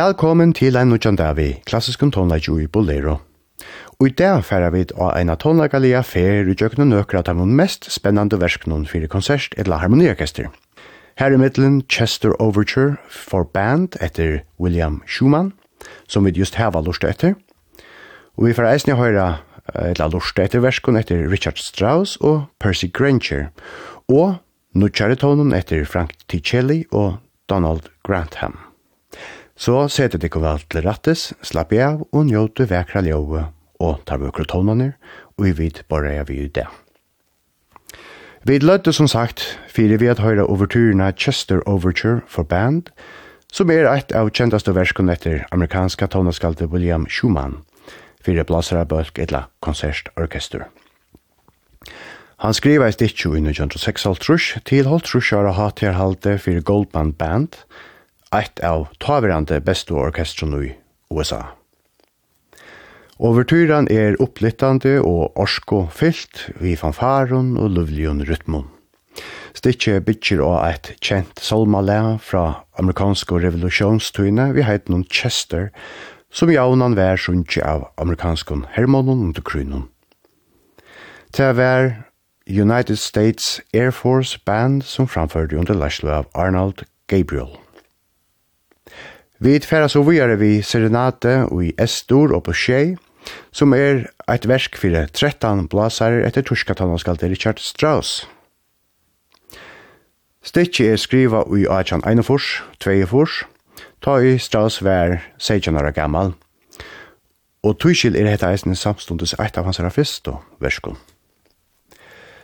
Velkommen til en nødjan dag vi klassisken i Bolero. Og i dag færa vi av eina tonleikalia fer i jøkna nøkra av mun mest spennande versknun fyrir konsert etla harmoniorkester. Her i middelen Chester Overture for band etter William Schumann, som vi just heva lort etter. Og vi færa eisne høyra etla lort etter verskun etter Richard Strauss og Percy Granger, og nødjare tonen etter Frank Ticelli og Donald Grantham. Så sette det ikke vel til rattes, slapp jeg av og njøte vekra ljøve og tar vøkre tonene og i vid bare jeg vid det. Vi løtte som sagt fire vi at høyre overturene Chester Overture for band, som er et av kjentaste verskene etter amerikanska toneskalde William Schumann, fire blasere bølg etla konsertorkester. Han skriva i stikk 1906 til holdt her halte for Goldband Band, og eit av taverande bestu orkestron i USA. Overtyran er opplittande og orsko fyllt vi fanfaron og lovlion rytmon. Stikje bytjer og eit kjent solmalea fra amerikansko revolusjonstøyne vi heit noen Chester, som jaunan vær sunnje av amerikanskon hermonon under krynon. Til vær United States Air Force Band som framførde under lærslo av Arnold Gabriel. Vi tfæra så vidare vi Serenate og i Estor og på Shea, som er eit versk fyrir 13 blasare etter torskatalanskalde Richard Strauss. Stikki er skriva i Einofors, 22, ta i Strauss vær 16 år gammal, og tuskil er heta eisen samstundes eit av hans rafist og verskon.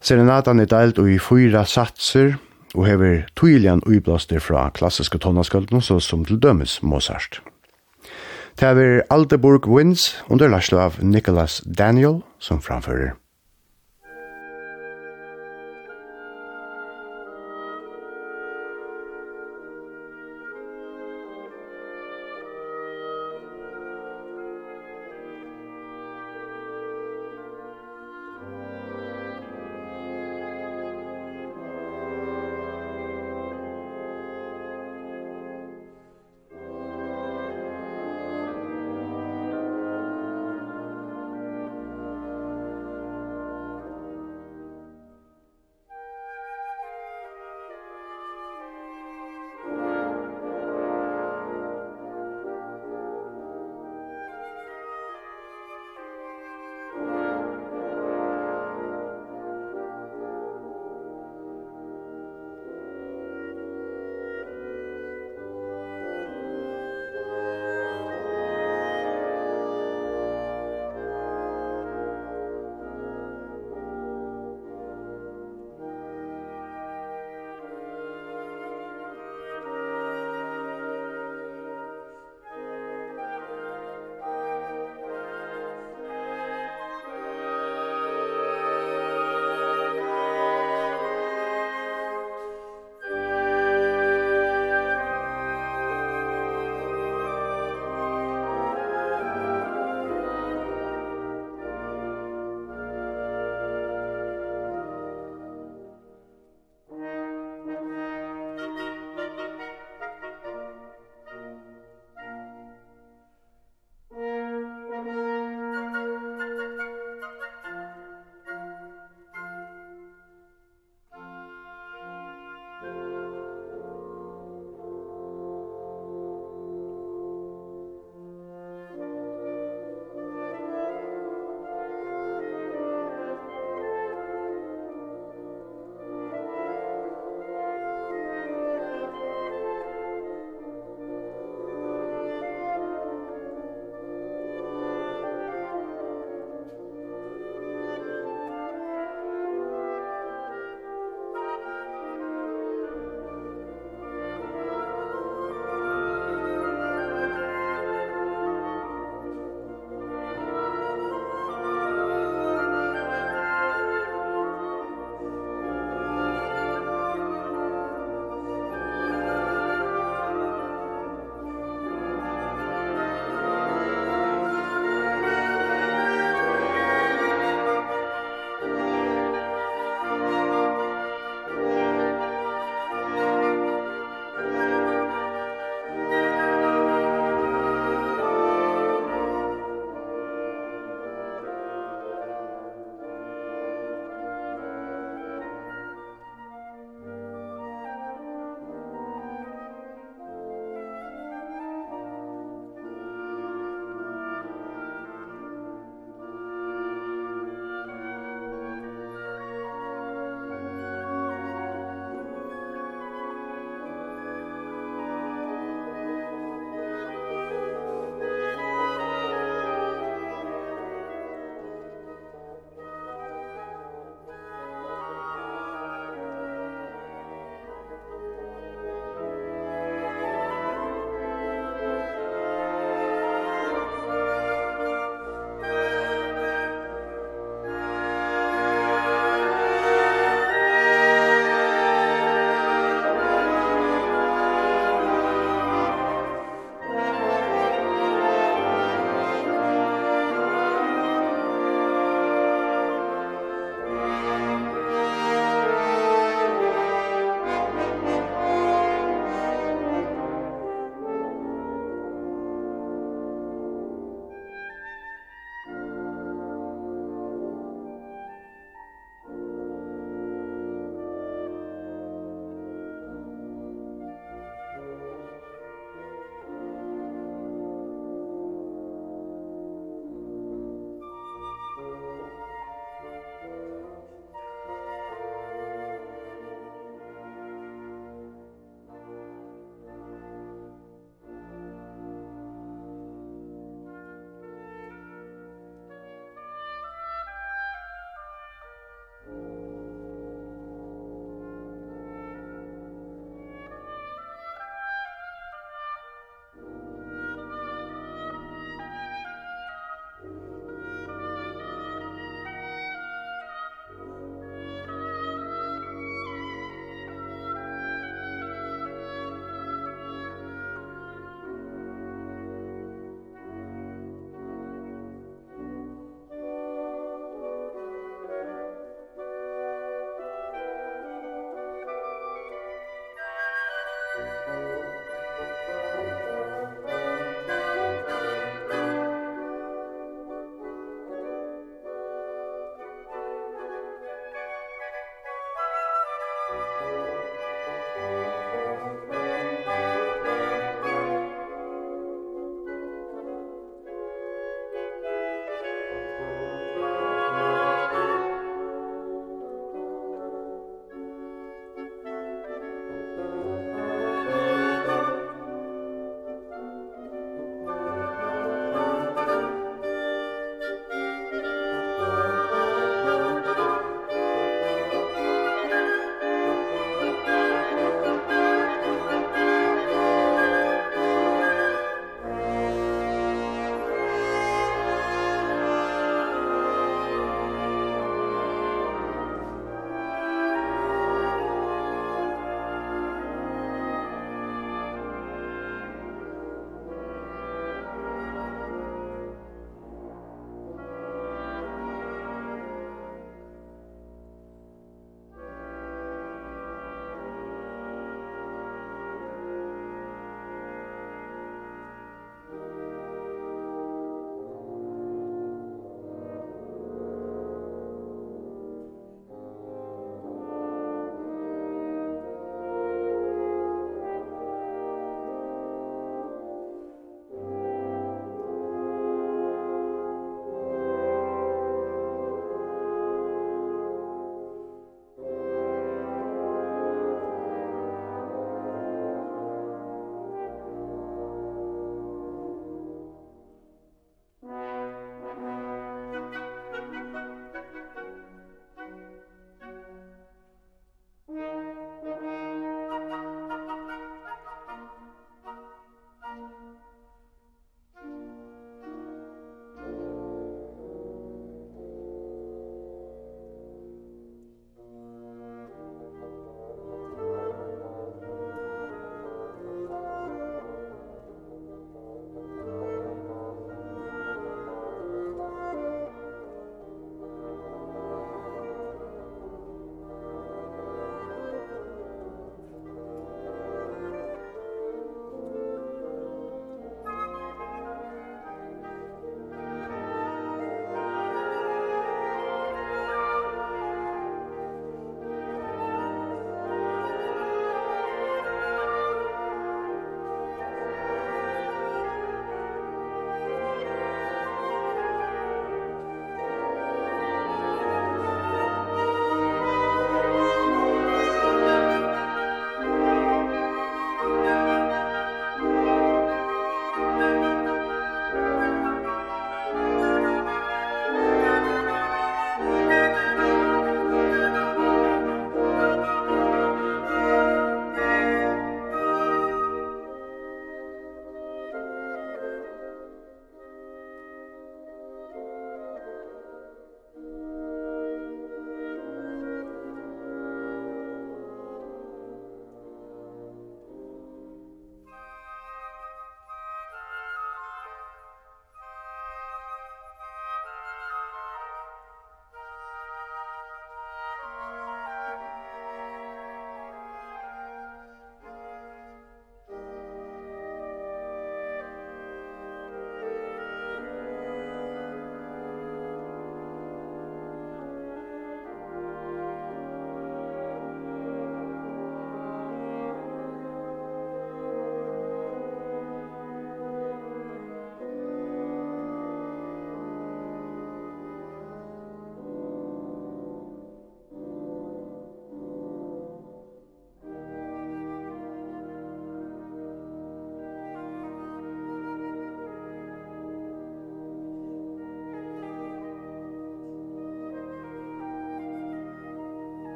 Serenatan er deilt ui fyra satser, og hever tøylian uiblaster fra klassiske tonaskalden, så som til dømes Mozart. Det er Aldeburg Winds under Larslav Nicholas Daniel som framfører.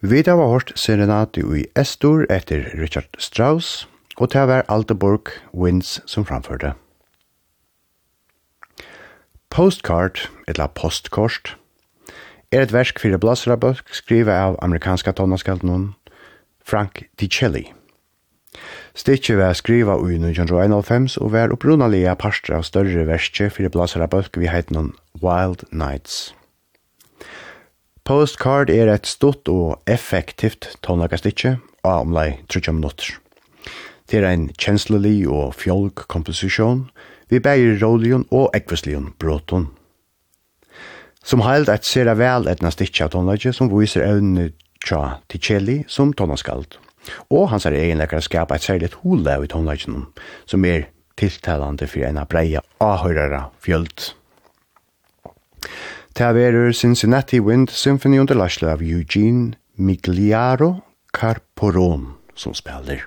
Vi da var hørt serenati i Estor etter Richard Strauss, og til var Aldeborg Wins som framførte. Postcard, eller postkort, er et versk fyrir blasrabøk skrivet av amerikanska tonnaskaldnån Frank DiCelli. Stikket var skriva i 1991 og var opprunalige parster av større verskje fyrir blasrabøk vi heitnån Wild Nights. Postcard er et stort og effektivt tonlakastitje av omlai 30 minutter. Det er ein kjenslelig og fjolg komposisjon, vi bægir rolion og ekvislion bråton. Som heilt et ser vel etna stitje av tonlakje som viser evne tja til kjeli som tonlaskald. Og hans er egenlekkar skapa et særligt hula i tonlakjen som er tiltalande for en breia avhørere fjöld. Ta verur Cincinnati Wind Symphony under Lashle av Eugene Migliaro Carporon som spelar.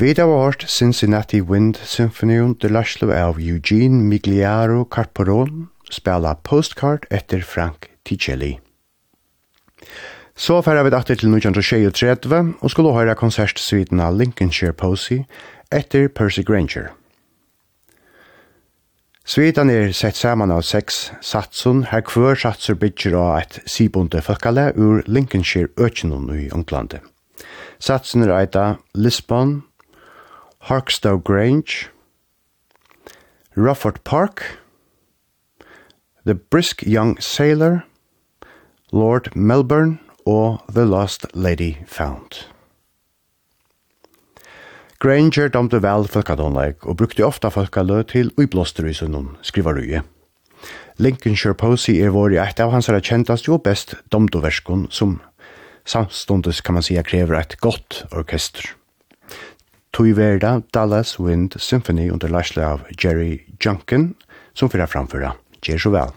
Vi var hørt Cincinnati Wind Symphony under Lashlo av Eugene Migliaro Carporon spela postcard etter Frank Ticelli. Så færa vi datter til 1923 og skulle høyra konsertsviten av Lincolnshire Posey etter Percy Granger. Svitan er sett saman av seks satsun, her kvør satsur bytjer av et sibonde føkkale ur Lincolnshire økjennom i Unglandet. Satsun er eita Lisbon, Harkstow Grange, Rufford Park, The Brisk Young Sailor, Lord Melbourne og The Lost Lady Found. Granger domte vel folkadonleik og brukte ofta folkalø til uiblåster i sunnum, skriver Rye. Lincolnshire Posey er vår i eit av hans kjentast jo best domdoverskon som samstundes kan man sija krever eit godt orkester. Tui Verda Dallas Wind Symphony under leisle av Jerry Junkin, som fyrir framføra. Gjer så vel.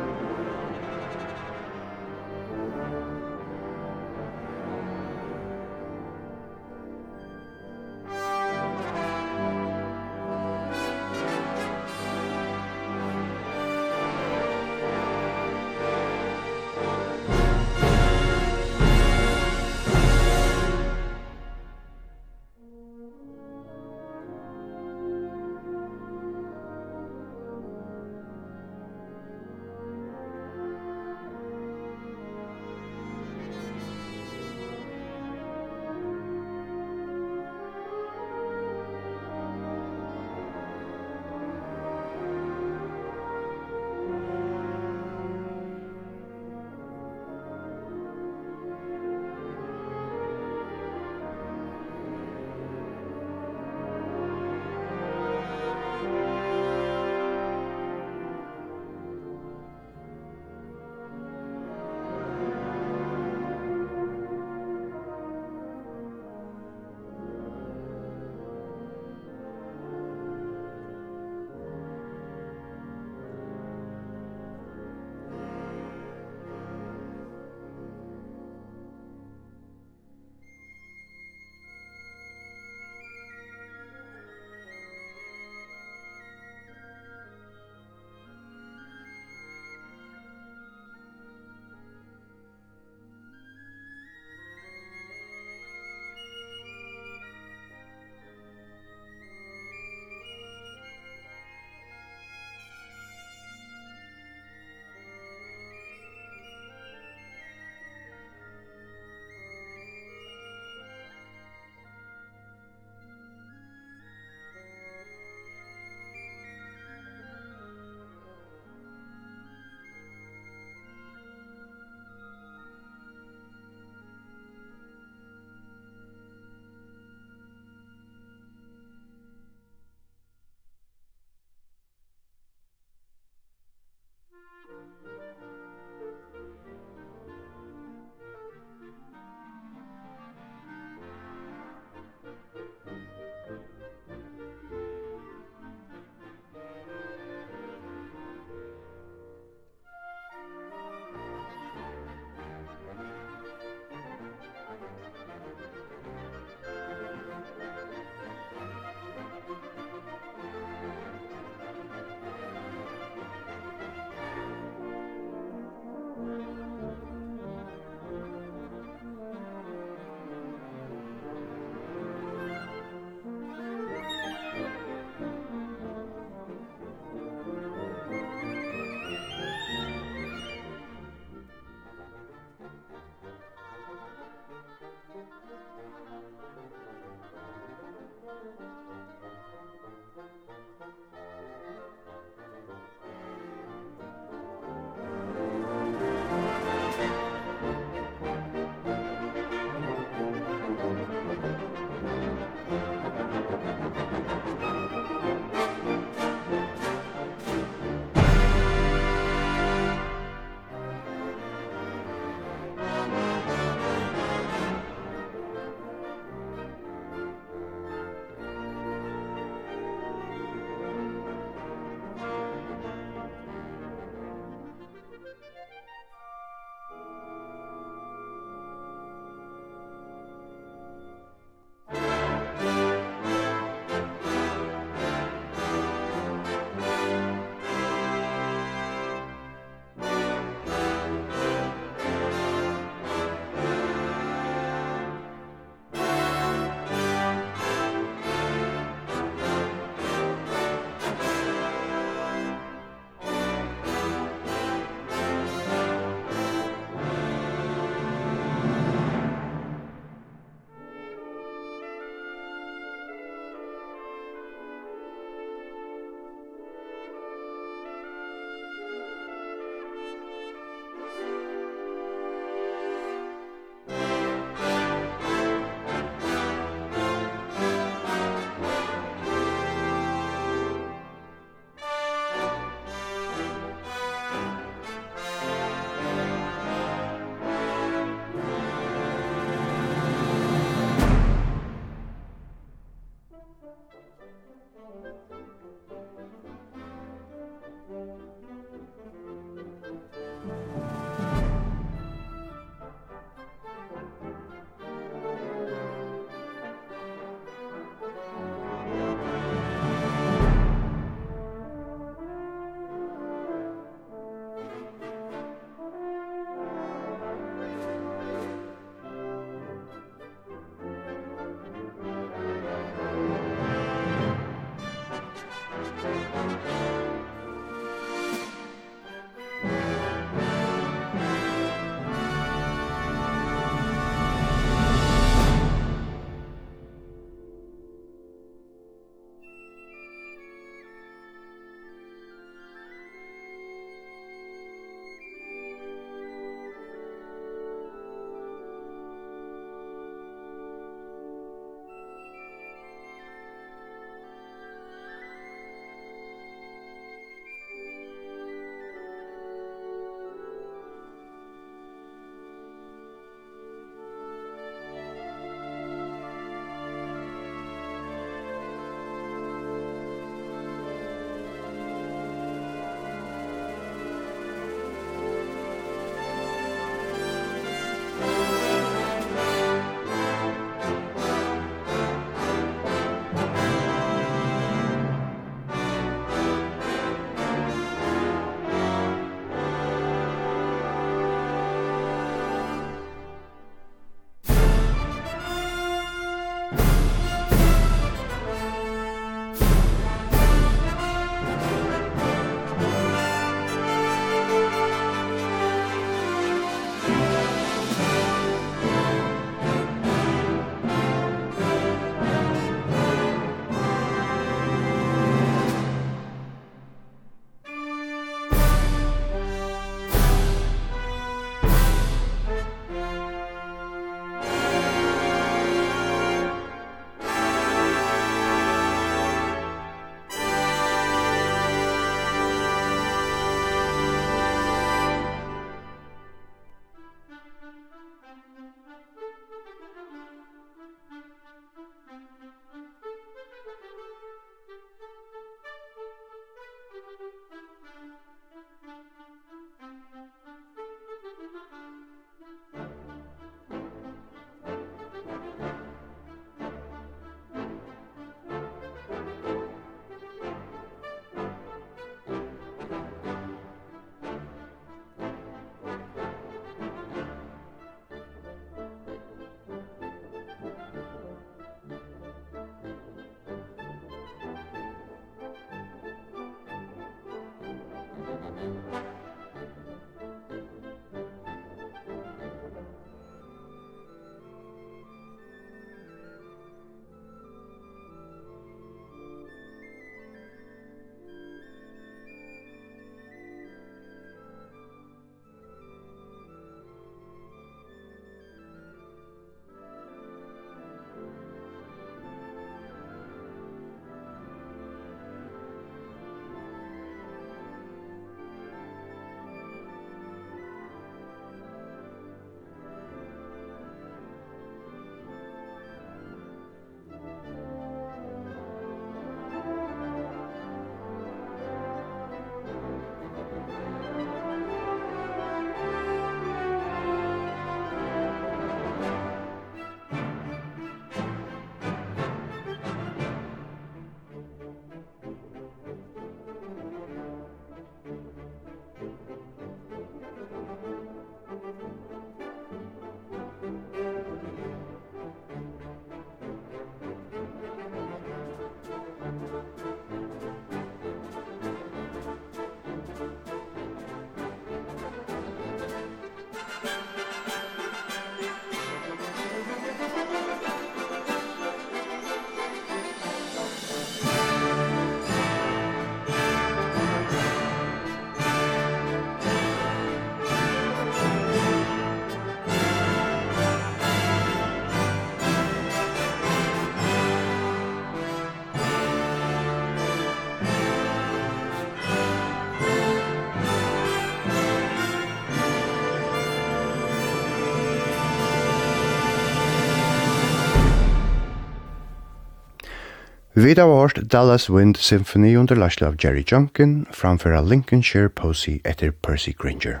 Vi da vårt Dallas Wind Symphony under Lashla av Jerry Junkin framføra Lincolnshire Posey etter Percy Granger.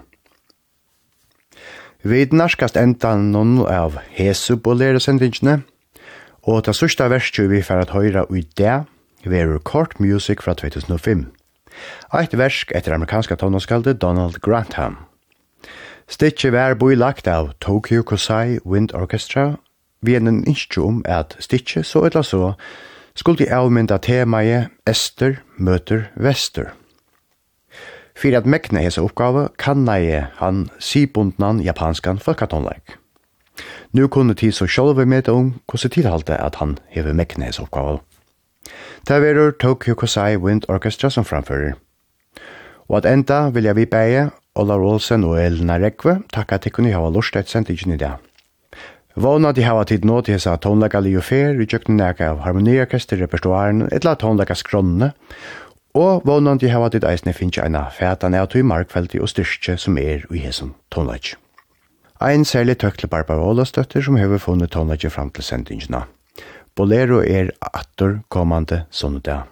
Vi narskast endan noen av Hesu bolere sendingene, og ta sørste verset vi får at høyra i det, veru Court Music fra 2005. Eit versk etter amerikanska tonårskalde Donald Grantham. Stikje vær boilagt av Tokyo Kosai Wind Orchestra, vi er en innskjum at stikje så etla så skulle avmynda temaet Ester møter Vester. For at mekne hese oppgave kanna jeg han sibundnan japanskan folkatonleik. Nu kunne tid så sjálve meta om hvordan tilhalte at han hever mekne hese oppgave. Ta verur Tokyo Kosai Wind Orchestra som framfører. Og at enda vil jeg vi beie Ola Rolsen og Elna Rekve takka til kunne hava lortet sendt i dag. Våna de hava tid nå til hessa li og fer i tjøkken neka av harmoniorkester repertoaren etla tonlegga skronne, og våna de hava tid eisne finnje eina feta nea tog markfelti og styrstje som er i hesson tonlegg. Ein særlig tøkle Barbara Ålastøtter som hever funnet tonlegget fram til sendingina. Bolero er atter kommande sondag.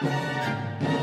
Musik